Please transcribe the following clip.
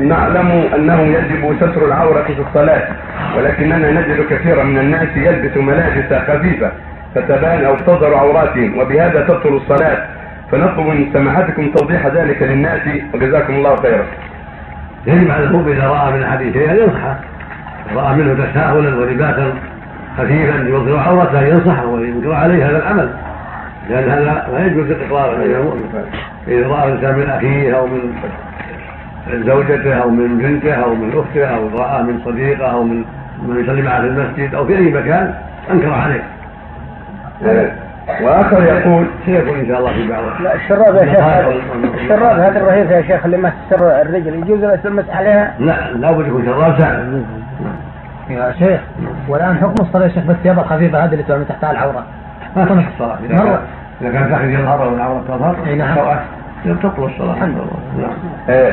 نعلم أنه يجب ستر العورة في الصلاة ولكننا نجد كثيرا من الناس يلبس ملابس خفيفة فتبان أو تظهر عوراتهم وبهذا تبطل الصلاة. فنطلب من سماحتكم توضيح ذلك للناس. وجزاكم الله خيرا. يجب على المؤمن إذا رأى من احد شيئا ينصحه رأى منه تساهلا ولباسا خفيفا يظهر عورته ينصحه وينكر عليه هذا العمل لأن هذا لا يجوز الإقرار بين المؤمن. إذا رأى الإنسان من أخيه أو من زوجته أو من بنته أو من أخته أو راى من صديقة أو من من يصلي معه في المسجد أو في أي مكان أنكر عليه. وآخر يقول سيكون إن شاء الله في بعض. لا الشراب يا شيخ الشراب هذه الرهيفه يا شيخ اللي ما تستر الرجل يجوز المسح عليها؟ لا لابد يكون شراب سهل يا شيخ والآن حكم الصلاة يا شيخ بالثياب الخفيفه هذه اللي تعمل تحتها العورة. ما تصح الصلاة اذا. كان إذا كان داخل يظهر والعورة تظهر إي نعم. تبطل الصلاة الحمد لله. نعم.